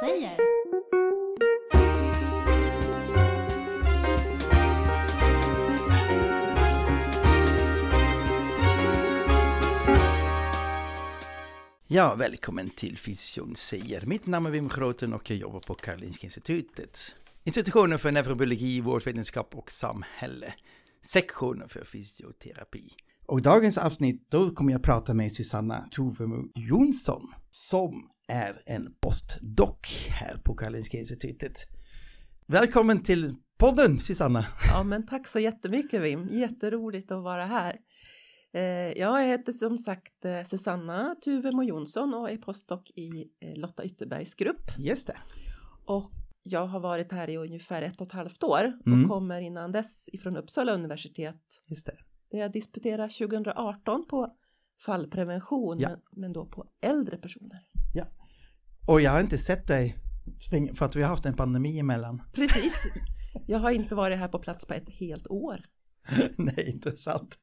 säger. Ja, välkommen till Fysion säger. Mitt namn är Wim Groten och jag jobbar på Karolinska Institutet. Institutionen för neurobiologi, vårdvetenskap och samhälle. Sektionen för fysioterapi. Och dagens avsnitt, då kommer jag prata med Susanna Tovemo Jonsson, som är en postdoc här på Karolinska Institutet. Välkommen till podden Susanna! Ja, men tack så jättemycket Wim, jätteroligt att vara här. Eh, Jag heter som sagt eh, Susanna Tuvemo Jonsson och är postdoc i eh, Lotta Ytterbergs grupp. Just det. Och jag har varit här i ungefär ett och ett halvt år Mm. och kommer innan dess ifrån Uppsala universitet. Just det. Där jag disputerade 2018 på fallprevention, Ja. men, men då på äldre personer. Och jag har inte sett dig för att vi har haft en pandemi emellan. Precis, jag har inte varit här på plats på ett helt år. Nej, intressant.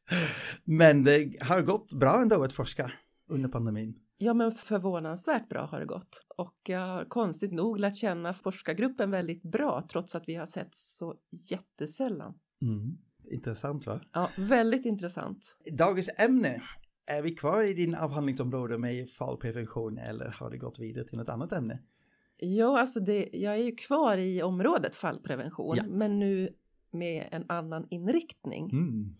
Men det har gått bra ändå att forska under pandemin. Ja, men förvånansvärt bra har det gått. Och jag har konstigt nog lärt känna forskargruppen väldigt bra trots att vi har sett så jättesällan. Mm. Intressant va? Ja, väldigt intressant. Dagens ämne, är vi kvar i din avhandlingsområde med fallprevention eller har det gått vidare till något annat ämne? Ja, alltså det, jag är ju kvar i området fallprevention, Ja. men nu med en annan inriktning. Mm.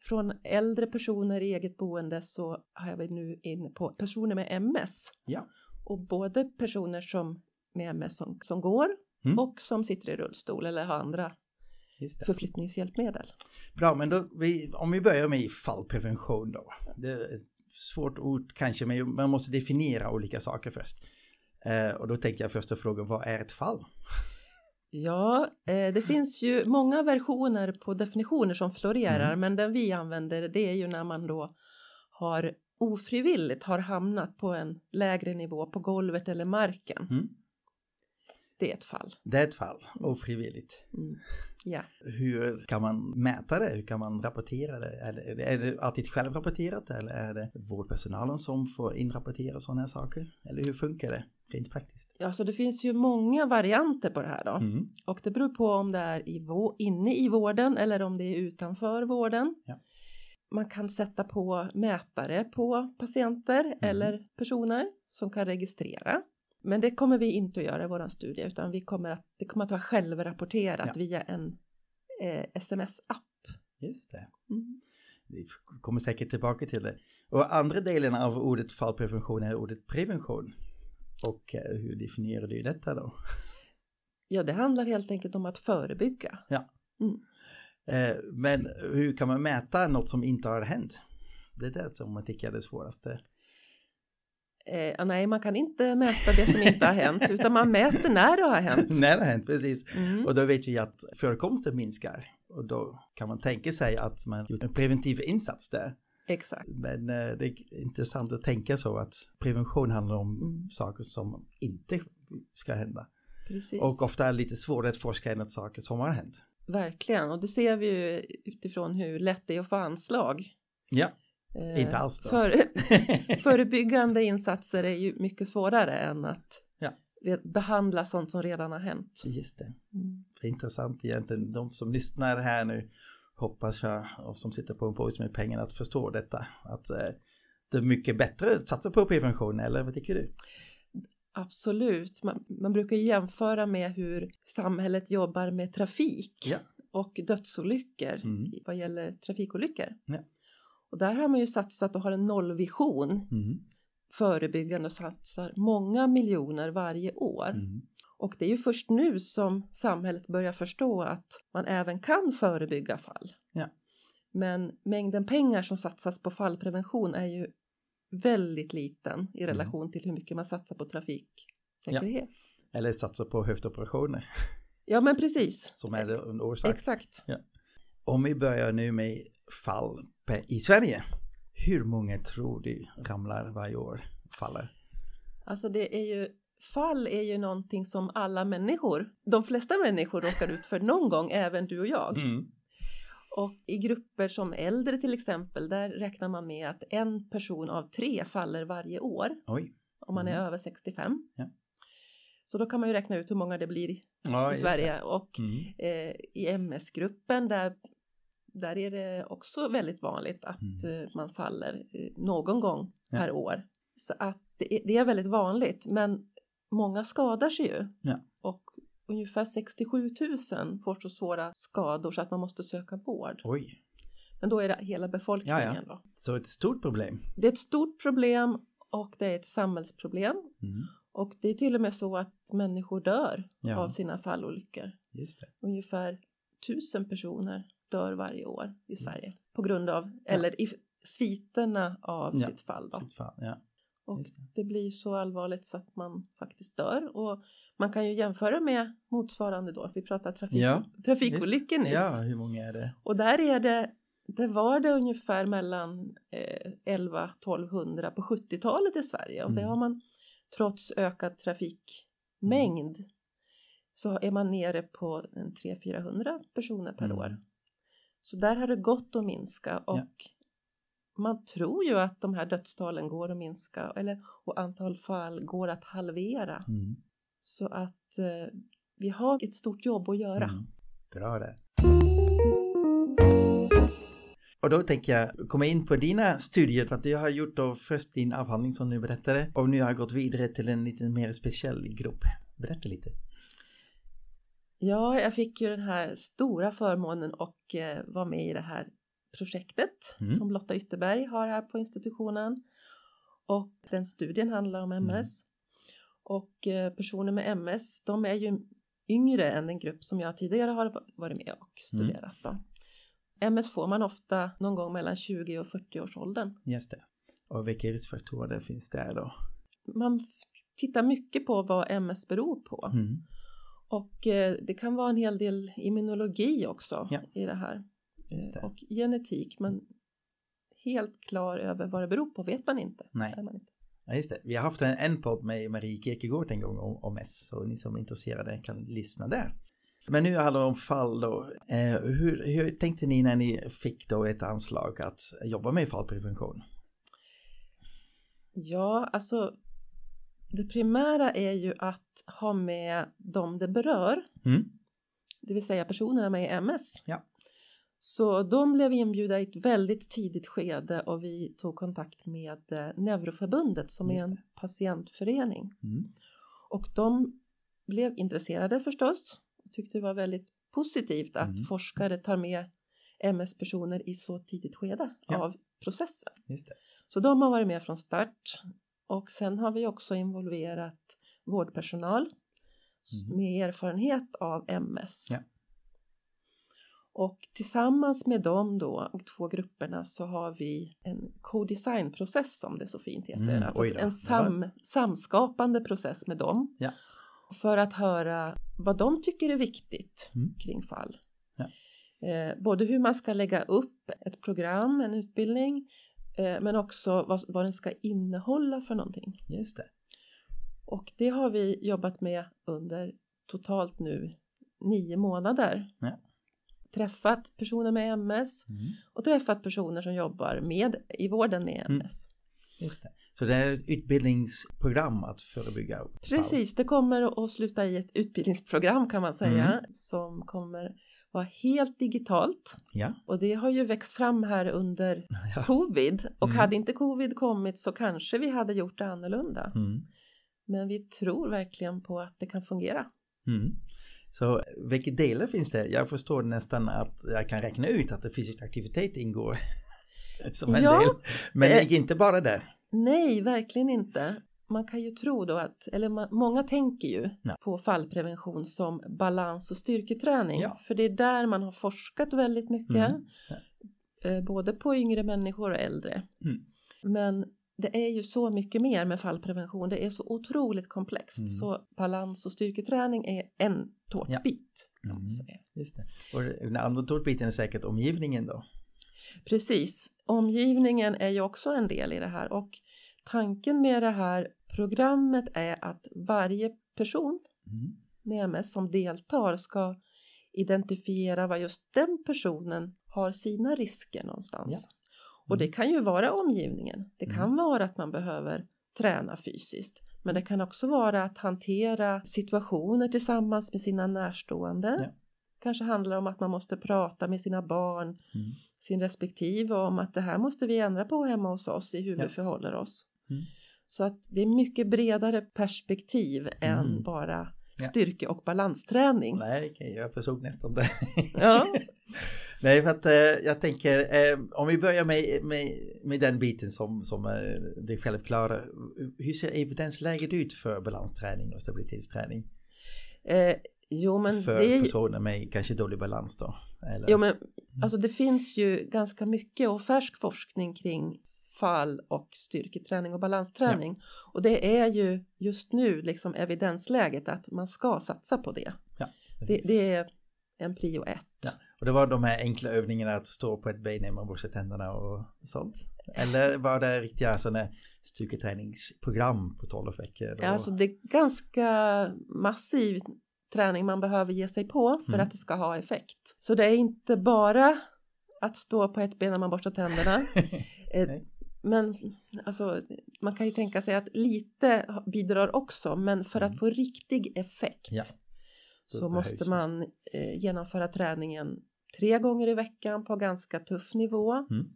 Från äldre personer i eget boende så har jag nu in på personer med MS. Ja. Och både personer som med MS som, som går Mm. och som sitter i rullstol eller har andra. Förflyttningshjälpmedel. Bra, men då, vi, om vi börjar med fallprevention då. Det är ett svårt ord kanske, men man måste definiera olika saker först. Eh, och då tänkte jag första frågan, vad är ett fall? Ja, eh, det finns ju många versioner på definitioner som florerar, Mm. men den vi använder det är ju när man då har ofrivilligt har hamnat på en lägre nivå på golvet eller marken. Mm. Det är ett fall. Det är ett fall, ofrivilligt. Mm. Ja. Hur kan man mäta det? Hur kan man rapportera det? Är det, är det alltid självrapporterat eller är det vårdpersonalen som får inrapportera sådana här saker? Eller hur funkar det rent praktiskt? ja, så det finns ju många varianter på det här då. Mm. Och det beror på om det är i inne i vården eller om det är utanför vården. Ja. Man kan sätta på mätare på patienter Mm. eller personer som kan registrera. Men det kommer vi inte att göra i vår studie utan vi kommer att, det kommer att vara självrapporterat Ja. via en eh, sms-app. Just det. Mm. Vi kommer säkert tillbaka till det. Och andra delen av ordet fallprevention är ordet prevention. Och eh, hur definierar du detta då? Ja, det handlar helt enkelt om att förebygga. Eh, Men hur kan man mäta något som inte har hänt? Det är det som man tycker är det svåraste. Eh, nej, man kan inte mäta det som inte har hänt utan man mäter när det har hänt. När det har hänt, precis. Mm. Och då vet vi att förekomsten minskar. Och då kan man tänka sig att man gjort en preventiv insats där. Exakt. Men eh, det är intressant att tänka så att prevention handlar om Mm. saker som inte ska hända. Precis. Och ofta är det lite svårare att forska än saker som har hänt. Verkligen, och det ser vi ju utifrån hur lätt det är att få anslag. Ja, inte alls då. För, förebyggande insatser är ju mycket svårare än att Ja. behandla sånt som redan har hänt. Just det. Mm. Det är intressant egentligen. De som lyssnar här nu hoppas jag och som sitter på en påse med pengar att förstå detta. Att eh, det är mycket bättre att satsa på prevention eller vad tycker du? Absolut, man, man brukar jämföra med hur samhället jobbar med trafik Ja. och dödsolyckor Mm. vad gäller trafikolyckor. Ja. Och där har man ju satsat och har en nollvision Mm. förebyggande och satsar många miljoner varje år. Mm. Och det är ju först nu som samhället börjar förstå att man även kan förebygga fall. Ja. Men mängden pengar som satsas på fallprevention är ju väldigt liten Mm. i relation till hur mycket man satsar på trafiksäkerhet. Ja, Eller satsa på höftoperationer men precis. som är en orsak. Exakt. Om vi börjar nu med fall i Sverige. Hur många tror du ramlar varje år? Faller? Alltså det är ju fall är ju någonting som alla människor, de flesta människor råkar ut för någon gång, även du och jag. Mm. Och i grupper som äldre till exempel, där räknar man med att en person av tre faller varje år Oj. om man är Mm. över 65. Ja. Så då kan man ju räkna ut hur många det blir i Ja, just Sverige det. och Mm. eh, i MS-gruppen där, där är det också väldigt vanligt att Mm. eh, man faller eh, någon gång Ja. per år. Så att det är, det är väldigt vanligt men många skadar sig ju. Ja. Och ungefär 67 000 får så svåra skador så att man måste söka vård. Oj, Men då är det hela befolkningen. Ja. Då. så ett stort problem. Det är ett stort problem och det är ett samhällsproblem. Mm. Och det är till och med så att människor dör av sina fallolyckor. Just det. Ungefär tusen personer dör varje år i Sverige Yes. på grund av, eller i sviterna av Ja. sitt fall. Då. Shit, fan. Ja, Och det. det blir så allvarligt så att man faktiskt dör. Och man kan ju jämföra med motsvarande då, vi pratar trafik, Ja, trafikolyckor nyss. Ja, hur många är det? Och där är det, det var det ungefär mellan eh, 11-1200 på 70-talet i Sverige. Och det Mm. har man trots ökad trafikmängd så är man nere på en 300-400 personer per Mm. år. Så där har det gått att minska och Ja. man tror ju att de här dödstalen går att minska eller, och antal fall går att halvera. Mm. Så att eh, vi har ett stort jobb att göra. Mm. Bra där. Och då tänker jag komma in på dina studier, för att du har gjort då först din avhandling som du berättade och nu har gått vidare till en lite mer speciell grupp. Berätta lite. Ja, jag fick ju den här stora förmånen och eh, vara med i det här projektet Mm. som Lotta Ytterberg har här på institutionen. Och den studien handlar om MS. Och eh, personer med MS, de är ju yngre än den grupp som jag tidigare har varit med och studerat. Då. MS får man ofta någon gång mellan 20 och 40 års åldern. Just det. Och vilka riskfaktorer finns där då? Man tittar mycket på vad MS beror på. Mm. Och eh, det kan vara en hel del immunologi också Ja. i det här. Just det. Eh, Och genetik, men helt klar över vad det beror på vet man inte. Nej. Man inte. Ja, just det. Vi har haft en, en podd med Marie Kierkegaard en gång om, om S, så ni som är intresserade kan lyssna där. Men nu handlar det om fall då. Eh, hur, hur tänkte ni när ni fick då ett anslag att jobba med fallprevention? Ja, alltså det primära är ju att ha med dem det berör, Mm. det vill säga personerna med MS. Ja. Så de blev inbjudna i ett väldigt tidigt skede och vi tog kontakt med eh, Neuroförbundet som är en patientförening. Mm. Och de blev intresserade förstås och tyckte det var väldigt positivt att Mm. forskare tar med MS-personer i så tidigt skede Ja. av processen. Så de har varit med från start och sen har vi också involverat vårdpersonal Mhm. med erfarenhet av MS. Ja. Och tillsammans med då, de två grupperna, så har vi en co-design-process som det så fint heter. Mm, alltså en sam, samskapande process med dem. Ja. För att höra vad de tycker är viktigt Mm. kring fall. Ja. Eh, både hur man ska lägga upp ett program, en utbildning, men också vad, vad den ska innehålla för någonting. Just det. Och det har vi jobbat med under totalt nu nio månader. Ja. Träffat personer med MS Mm. och träffat personer som jobbar med i vården med Mm. MS. Just det. Så det är ett utbildningsprogram att förebygga fall. Precis, det kommer att sluta i ett utbildningsprogram kan man säga Mm. som kommer vara helt digitalt. Ja. Och det har ju växt fram här under Ja. covid och Mm. hade inte covid kommit så kanske vi hade gjort det annorlunda. Mm. Men vi tror verkligen på att det kan fungera. Mm. Så vilka delar finns det? Jag förstår nästan att jag kan räkna ut att det fysisk aktivitet ingår som en Ja, del. Men det eh, ligger inte bara där. Nej, verkligen inte. Man kan ju tro då att, eller man, många tänker ju Ja. på fallprevention som balans och styrketräning. Ja. För det är där man har forskat väldigt mycket. Mm. Eh, både på yngre människor och äldre. Mm. Men det är ju så mycket mer med fallprevention. Det är så otroligt komplext. Mm. Så balans och styrketräning är en tårtbit. Man Mm. Just det. Och den andra tårtbiten är säkert omgivningen då. Precis. Omgivningen är ju också en del i det här och tanken med det här programmet är att varje person Mm. med MS som deltar ska identifiera vad just den personen har sina risker någonstans. Och det kan ju vara omgivningen. Det kan Mm. vara att man behöver träna fysiskt. Men det kan också vara att hantera situationer tillsammans med sina närstående. Ja. Kanske handlar om att man måste prata med sina barn, Mm. sin respektive om att det här måste vi ändra på hemma hos oss i hur Ja. vi förhåller oss. Mm. Så att det är mycket bredare perspektiv än Mm. bara Ja. styrke och balansträning. Nej, jag förstod nästan det. Ja. Nej, för att eh, jag tänker, eh, om vi börjar med, med, med den biten som, som är det självklara. Hur ser evidensläget ut för balansträning och stabilitetsträning? Eh, jo men för det personer med kanske dålig balans då? Eller? Jo, men alltså det finns ju ganska mycket och färsk forskning kring fall och styrketräning och balansträning. Och det är ju just nu liksom evidensläget att man ska satsa på det. ja, Det, det är en prio ett. Ja. Och det var de här enkla övningarna att stå på ett ben när man borstar tänderna och sånt? Eller var det riktiga sådana styrketräningsprogram på 12 veckor? Ja, alltså det är ganska massiv träning man behöver ge sig på för Mm. att det ska ha effekt. Så det är inte bara att stå på ett ben när man borstar tänderna. Eh. Men alltså, man kan ju tänka sig att lite bidrar också, men för Mm. att få riktig effekt Ja. Så måste man eh, genomföra träningen tre gånger i veckan på ganska tuff nivå. Mm.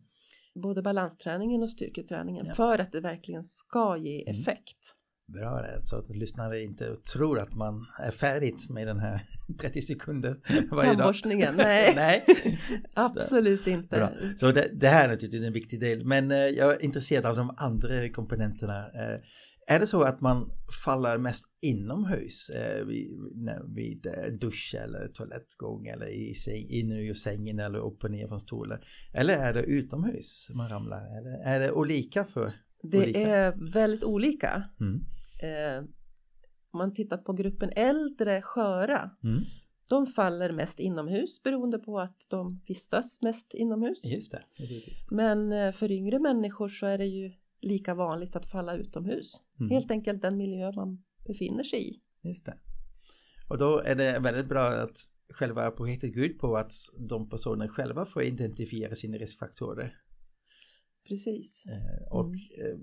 Både balansträningen och styrketräningen Ja. för att det verkligen ska ge Mm. effekt. Bra det, så att lyssnare inte tror att man är färdigt med den här 30 sekunder varje dag. Tandborstningen, nej, Nej. absolut inte. Bra. Så det, det här är naturligtvis en viktig del, men eh, jag är intresserad av de andra komponenterna. Eh, är det så att man faller mest inomhus eh, vid, vid eh, dusch eller toalettgång eller i säng, in ur sängen eller upp och ner från stolen? Eller är det utomhus man ramlar? Eller är det olika för? Det är väldigt olika. Mm. Eh, om man tittar på gruppen äldre sköra Mm. De faller mest inomhus beroende på att de vistas mest inomhus. Just det. Men eh, för yngre människor så är det ju lika vanligt att falla utomhus. Mm. Helt enkelt den miljö man befinner sig i. Just det. Och då är det väldigt bra att själva projektet går ut på att de personer själva får identifiera sina riskfaktorer. Precis. Eh, och, Mm. eh,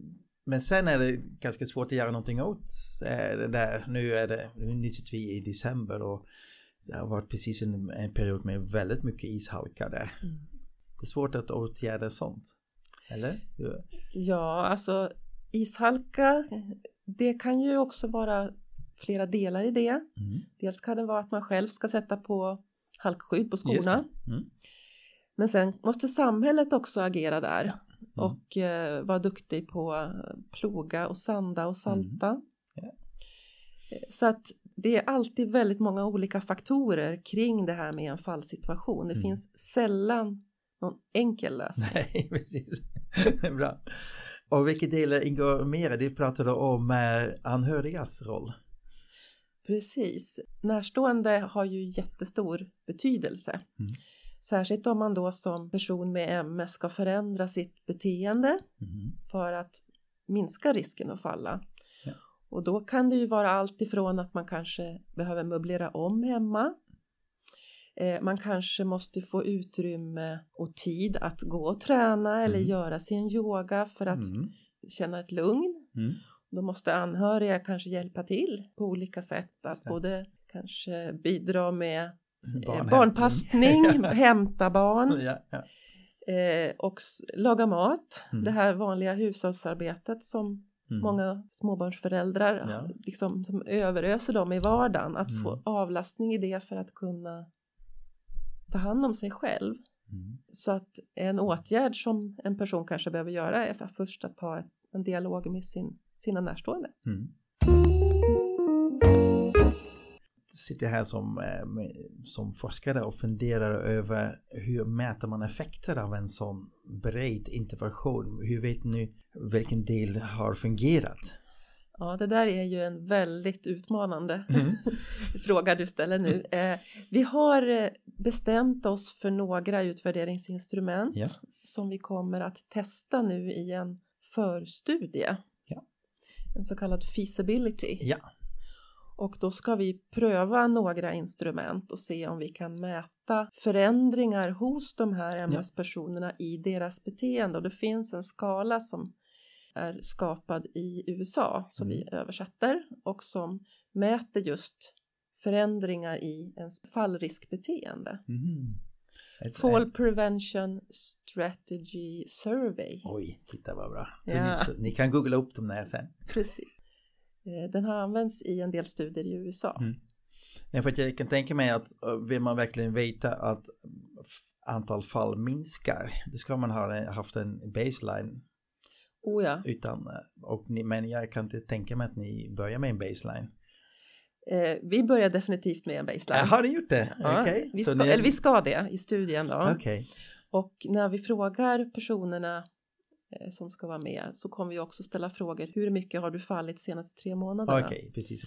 men sen är det ganska svårt att göra någonting åt eh, det där. Nu är det, nu sitter vi i december och det har varit precis en, en period med väldigt mycket ishalka där. Mm. Det är svårt att åtgärda sånt. Eller? Ja. Ja, alltså ishalka, det kan ju också vara flera delar i det. Mm. Dels kan det vara att man själv ska sätta på halkskydd på skorna. Mm. Men sen måste samhället också agera där Mm. Och eh, vara duktig på ploga och sanda och salta. Mm. Ja. Eh, Så att det är alltid väldigt många olika faktorer kring det här med en fallsituation. Det Mm. finns sällan någon enkel lösning. Nej, precis. Bra. Och vilka delar ingår mer? Du pratade om eh, anhörigas roll. Precis. Närstående har ju jättestor betydelse. Mm. Särskilt om man då som person med MS ska förändra sitt beteende Mhm. för att minska risken att falla. Ja. Och då kan det ju vara allt ifrån att man kanske behöver möblera om hemma. Eh, Man kanske måste få utrymme och tid att gå och träna eller Mm. göra sin yoga för att Mm. känna ett lugn. Mm. Då måste anhöriga kanske hjälpa till på olika sätt. Att det. både kanske bidra med eh, Barnhämtning. barnpassning, hämta barn Ja, ja. eh, och laga mat. Mm. Det här vanliga hushållsarbetet som Mm. många småbarnsföräldrar Ja. liksom, som överöser dem i vardagen. Att få Mm. avlastning i det för att kunna ta hand om sig själv. Mm. Så att en åtgärd som en person kanske behöver göra är för först att ha ett- en dialog med sin, sina närstående. Mm. Sitter här som, eh, som forskare och funderar över hur mäter man effekter av en sån bred intervention? Hur vet ni vilken del har fungerat? Ja, det där är ju en väldigt utmanande Mm. fråga du ställer nu. Eh, vi har eh, bestämt oss för några utvärderingsinstrument Ja. som vi kommer att testa nu i en förstudie. Ja. En så kallad feasibility. Ja. Och då ska vi pröva några instrument och se om vi kan mäta förändringar hos de här MS-personerna i deras beteende. Och det finns en skala som är skapad i USA som Mm. vi översätter och som mäter just förändringar i ens fallriskbeteende. Mhm. Ett- Fall Prevention Strategy Survey. Oj, titta vad bra. Ja. ni, ni kan googla upp dem där sen. Precis. Eh, Den har använts i en del studier i USA. Mm. Ja, för att jag kan tänka mig att eh, vill man verkligen veta att antal fall minskar, då ska man ha haft en baseline Oh ja. utan, eh, och ni, men jag kan inte tänka mig att ni börjar med en baseline. Eh, vi börjar definitivt med en baseline. Har ni gjort det? Ja, Okej. vi, ska, ni- eller vi ska det i studien då. Okej. Och när vi frågar personerna som ska vara med så kommer vi också ställa frågor. Hur mycket har du fallit senaste tre månaderna? Okej, precis.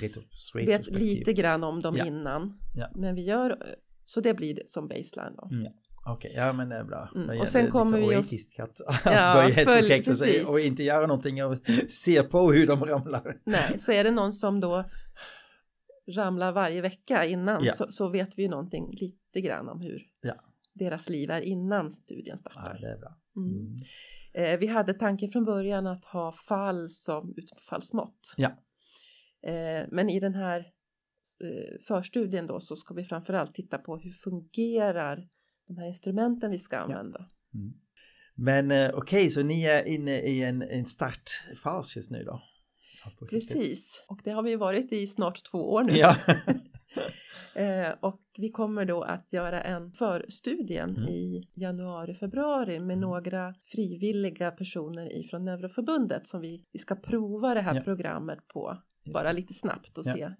Vi vet lite grann om dem Ja. innan. Ja. Men vi gör, eh, så det blir som baseline då. Mm. Okej, ja men det är bra. Mm, och sen kommer vi att- att, Ja, börja ett följ- projekt och, precis. och inte göra någonting och se på hur de ramlar. Nej, så är det någon som då ramlar varje vecka innan Ja. så, så vet vi ju någonting lite grann om hur Ja. deras liv är innan studien Ja, startar. det är bra. Mm. Mm. Eh, vi hade tanken från början att ha fall som utfallsmått. Ja. Eh, men i den här eh, förstudien då så ska vi framförallt titta på hur fungerar de här instrumenten vi ska använda. Mm. Men eh, okej, så ni är inne i en, en startfas just nu då? Precis, och det har vi varit i snart två år nu. Ja. Eh, och vi kommer då att göra en förstudien Mm. i januari, februari med Mm. några frivilliga personer ifrån Neuroförbundet som vi, vi ska prova det här Ja. programmet på Just bara lite snabbt och Ja. se.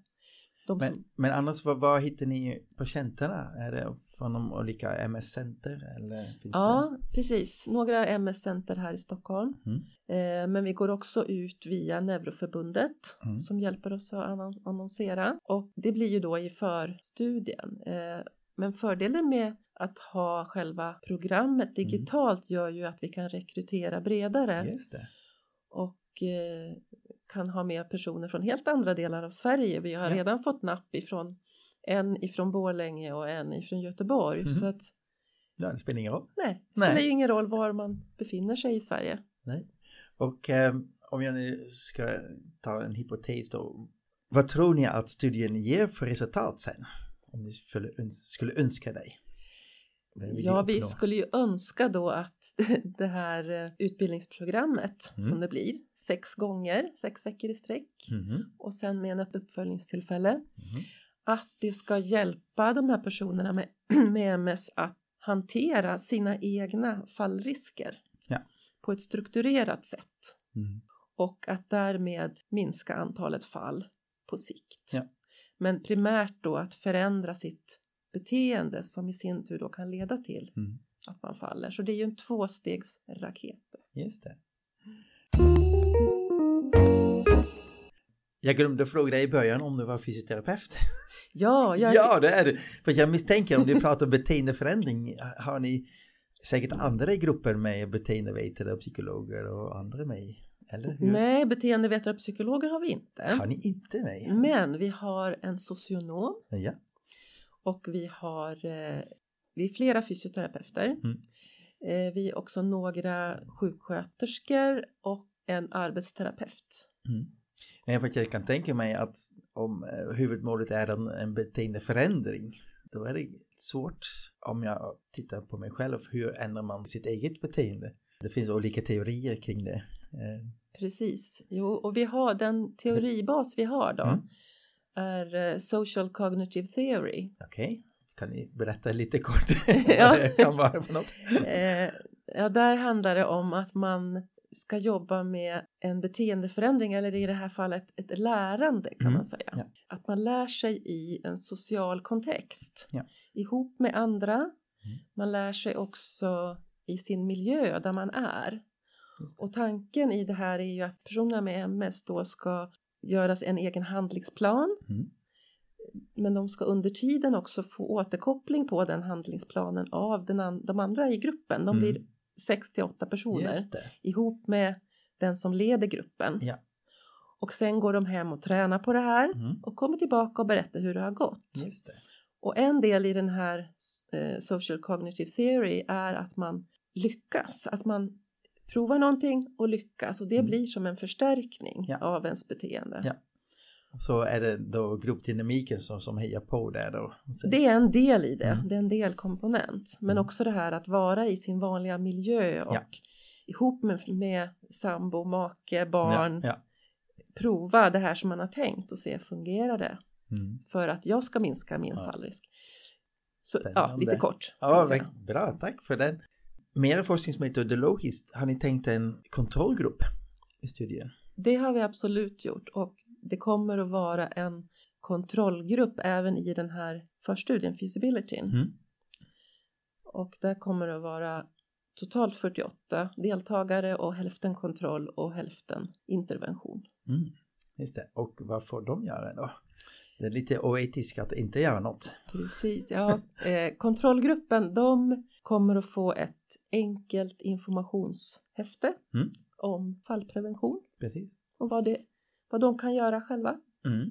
De Men, som, men annars, vad, vad hittar ni patienterna? Är det från de olika MS-center eller finns det? ja, precis. Några MS-center här i Stockholm. Mm. Eh, men vi går också ut via Neuroförbundet Mm. som hjälper oss att annon- annonsera. Och det blir ju då i förstudien. Eh, men fördelen med att ha själva programmet digitalt gör ju att vi kan rekrytera bredare Just det. och eh, kan ha med personer från helt andra delar av Sverige. Vi har Ja. redan fått napp ifrån en ifrån Borlänge och en ifrån Göteborg. Mhm. Så att Ja, det spelar ingen roll. nej, det Nej. spelar ju ingen roll var man befinner sig i Sverige. Nej. Och eh, om jag nu ska ta en hypotes då. Vad tror ni att studien ger för resultat sen? Om ni skulle, öns- skulle önska dig? Ja, vi skulle ju önska då att det här eh, utbildningsprogrammet Mm. som det blir sex gånger, sex veckor i sträck Mhm, och sen med ett uppföljningstillfälle mhm. att det ska hjälpa de här personerna med, med MS att hantera sina egna fallrisker Ja. på ett strukturerat sätt Mm. och att därmed minska antalet fall på sikt. Ja. Men primärt då att förändra sitt beteende som i sin tur då kan leda till Mm. att man faller. Så det är ju en tvåstegsraket. Just det. Jag glömde fråga dig i början om du var fysioterapeut. Ja, jag, Ja, det är du. För jag misstänker om du pratar beteendeförändring har ni säkert andra i gruppen med beteendevetare och psykologer och andra med Eller hur? nej, beteendevetare och psykologer har vi inte. Har ni inte med? Men vi har en socionom Ja. Och vi har eh, vi är flera fysioterapeuter. Mm. Eh, vi är också några sjuksköterskor och en arbetsterapeut. Mm. Nej, för att jag kan tänka mig att om eh, huvudmålet är en, en beteendeförändring då är det svårt om jag tittar på mig själv hur ändrar man sitt eget beteende. Det finns olika teorier kring det. Precis, jo, och vi har den teoribas vi har då Mm. Är eh, social cognitive theory. Okej, kan ni berätta lite kort Ja. vad det kan vara för något? Eh, ja, där handlar det om att man ska jobba med en beteendeförändring eller i det här fallet ett lärande kan Mm, man säga. ja. Att man lär sig i en social kontext Ja. ihop med andra. Man lär sig också i sin miljö där man är. Och tanken i det här är ju att personerna med MS då ska göras en egen handlingsplan. Mm. Men de ska under tiden också få återkoppling på den handlingsplanen av den an- de andra i gruppen. De Mm. blir 6 till 8 personer ihop med den som leder gruppen. Ja. Och sen går de hem och tränar på det här Mm. och kommer tillbaka och berättar hur det har gått. Det. Och en del i den här eh, social cognitive theory är att man lyckas, att man provar någonting och lyckas och det Mm. blir som en förstärkning Ja. av ens beteende. Ja. Så är det då gruppdynamiken som, som hejar på där då? Det är en del i det, Mm. det är en delkomponent. Men Mm. också det här att vara i sin vanliga miljö och Ja. ihop med, med sambo, make, barn, Ja, prova det här som man har tänkt och se fungerar det ja. Mm. för att jag ska minska min Ja. fallrisk. Så, ja, lite kort. ja bra, tack för den. Mer forskningsmetodologiskt, har ni tänkt en kontrollgrupp i studien? Det har vi absolut gjort och det kommer att vara en kontrollgrupp även i den här förstudien, feasibilityn. Mm. Och där kommer det att vara totalt 48 deltagare och hälften kontroll och hälften intervention. Mm. Just det, och vad får de göra då? Det är lite oetiskt att inte göra något. Precis, ja. Eh, kontrollgruppen de kommer att få ett enkelt informationshäfte Mm. om fallprevention Precis. och vad, det, vad de kan göra själva. Mm.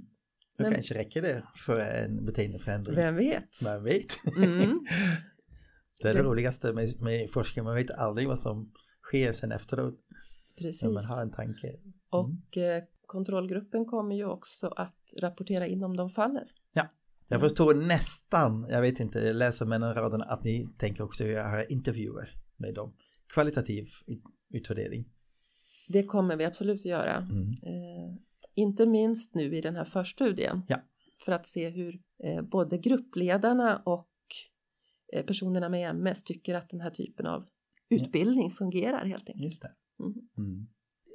Då Men- kanske räcker det för en beteendeförändring. Vem vet? Man vet. Mm. det är det Det- roligaste med, med forskning, man vet aldrig vad som sker sen efteråt. Precis. När man har en tanke. Mm. Och eh, kontrollgruppen kommer ju också att rapportera in om de faller. Jag förstår nästan, jag vet inte, jag läser mellan raderna att ni tänker också göra intervjuer med dem. Kvalitativ ut- utvärdering. Det kommer vi absolut att göra. Mm. Eh, inte minst nu i den här förstudien. Ja. För att se hur eh, både gruppledarna och eh, personerna med MS tycker att den här typen av utbildning fungerar helt enkelt. Just det. Mm. Mm.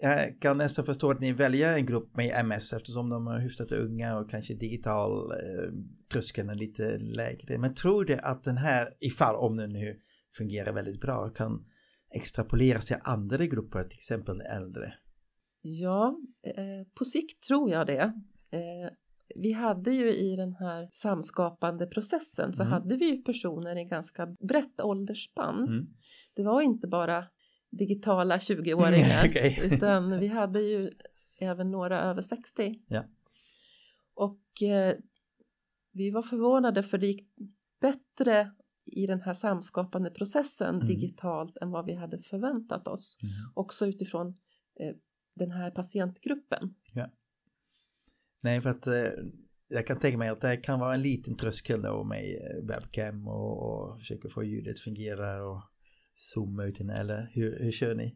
Jag kan nästan förstå att ni väljer en grupp med MS eftersom de är hyfsat unga och kanske digital eh, tröskeln är lite lägre. Men tror du att den här, ifall om den nu fungerar väldigt bra, kan extrapoleras till andra grupper, till exempel äldre? Ja, eh, på sikt tror jag det. Eh, vi hade ju i den här samskapande processen så Mm. hade vi ju personer i ganska brett åldersspann. Mm. Det var inte bara digitala 20-åringar Okej. utan vi hade ju även några över 60. Ja. Och eh, vi var förvånade för det gick bättre i den här samskapande processen Mm. digitalt än vad vi hade förväntat oss. Mm. Också utifrån eh, den här patientgruppen. Nej, för att eh, jag kan tänka mig att det kan vara en liten tröskel då med eh, webcam och, och försöka få ljudet fungera och den, eller hur, hur kör ni?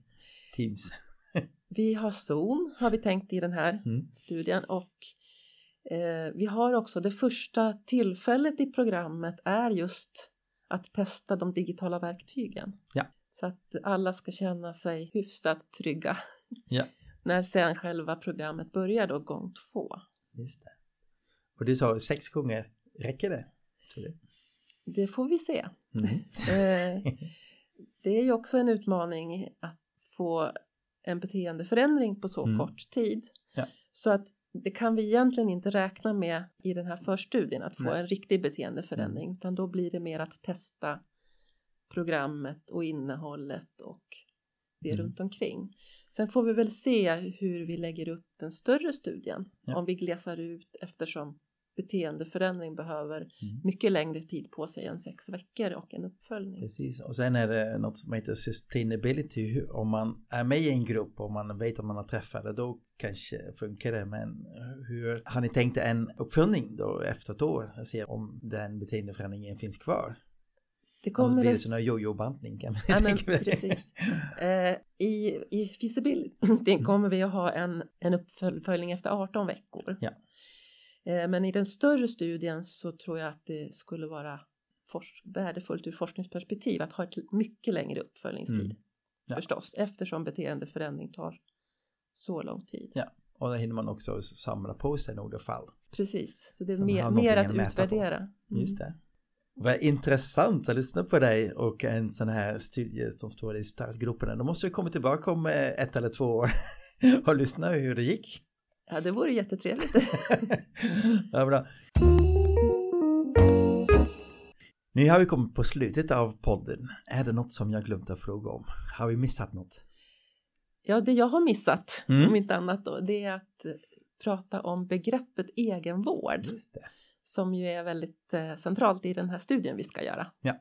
Teams? Vi har Zoom har vi tänkt i den här Mm. studien och eh, vi har också det första tillfället i programmet är just att testa de digitala verktygen. Ja. Så att alla ska känna sig hyfsat trygga. Ja. När sen själva programmet börjar då gång två. Just det. Och du sa sex gånger, räcker det? Tror du? Det får vi se. Mm. Det är ju också en utmaning att få en beteendeförändring på så Mm. kort tid. Ja. Så att det kan vi egentligen inte räkna med i den här förstudien att få Nej. en riktig beteendeförändring utan då blir det mer att testa programmet och innehållet och det Mm. runt omkring. Sen får vi väl se hur vi lägger upp den större studien Ja. om vi glesar ut eftersom beteendeförändring behöver Mm. mycket längre tid på sig än sex veckor och en uppföljning. Precis, och sen är det något som heter sustainability. Om man är med i en grupp och man vet att man har träffat det, då kanske funkar det. Men hur har ni tänkt en uppföljning då efter ett år? Jag ser om den beteendeförändringen finns kvar. Det Annars kommer blir det sån här jojo-bantning kan man Ja, men precis. Eh, I i feasibility kommer vi att ha en, en uppföljning efter 18 veckor. Ja. Eh, men i den större studien så tror jag att det skulle vara värdefullt ur forskningsperspektiv att ha ett mycket längre uppföljningstid. Mm. Ja. Förstås, eftersom beteendeförändring tar så lång tid. Ja. Och då hinner man också samla på sig några fall. Precis, så det är mer, mer att att utvärdera. Mm. Just det. Vad intressant att lyssna på dig och en sån här studie som står i startgroparna. Då måste vi komma tillbaka om eh, ett eller två år och lyssna hur det gick. Ja, det vore jättetrevligt. ja, bra. Nu har vi kommit på slutet av podden. Är det något som jag glömt att fråga om? Har vi missat något? Ja, det jag har missat, Mm. om inte annat då, det är att eh, prata om begreppet egenvård som ju är väldigt eh, centralt i den här studien vi ska göra. Ja.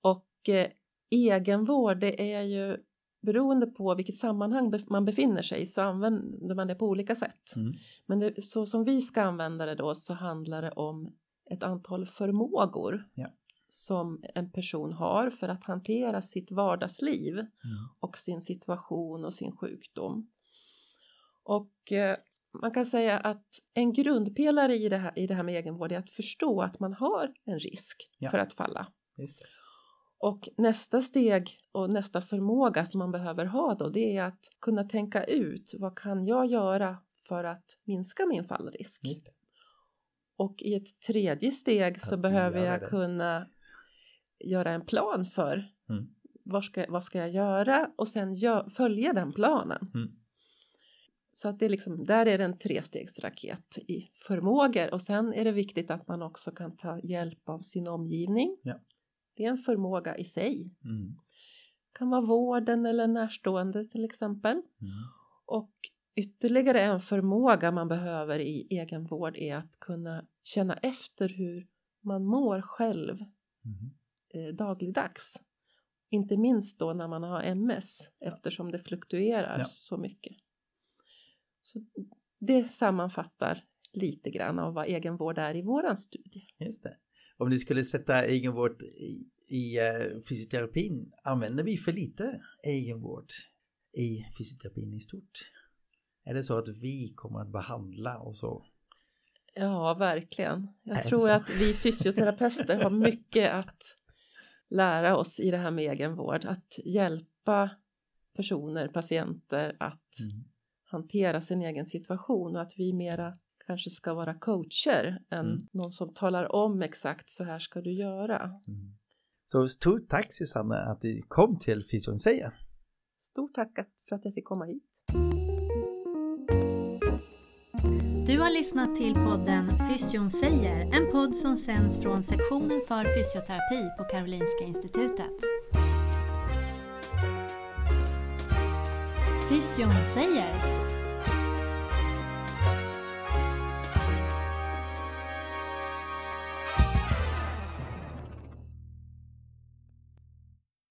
Och eh, egenvård, det är ju beroende på vilket sammanhang man befinner sig i så använder man det på olika sätt. Mm. Men det, så som vi ska använda det då så handlar det om ett antal förmågor Ja. som en person har för att hantera sitt vardagsliv Mm. och sin situation och sin sjukdom. Och eh, man kan säga att en grundpelare i det här, i det här med egenvård är att förstå att man har en risk Ja. för att falla. Och nästa steg och nästa förmåga som man behöver ha då det är att kunna tänka ut vad kan jag göra för att minska min fallrisk. Och i ett tredje steg så Att behöver göra jag det. kunna göra en plan för Mm. vad, ska, vad ska jag göra och sen gö- följa den planen. Mm. Så att det är liksom, där är det en trestegsraket i förmågor och sen är det viktigt att man också kan ta hjälp av sin omgivning. Ja. Det är en förmåga i sig. Mm. kan vara vården eller närstående till exempel. Mm. Och ytterligare en förmåga man behöver i egenvård är att kunna känna efter hur man mår själv Mm. eh, dagligdags. Inte minst då när man har MS eftersom det fluktuerar Ja. så mycket. Så det sammanfattar lite grann av vad egenvård är i våran studie. Just det. Om ni skulle sätta egenvård i, i eh, fysioterapin, använder vi för lite egenvård i fysioterapin i stort? Är det så att vi kommer att behandla och så? Ja, verkligen. Jag tror att vi fysioterapeuter har mycket att lära oss i det här med egenvård. Att hjälpa personer, patienter att Mm. hantera sin egen situation och att vi mera kanske ska vara coacher än Mm. någon som talar om exakt så här ska du göra. Mm. Så stort tack Susanne att du kom till Fysion säger. Stort tack för att jag fick komma hit. Du har lyssnat till podden Fysion säger, en podd som sänds från sektionen för fysioterapi på Karolinska Institutet. Fysion säger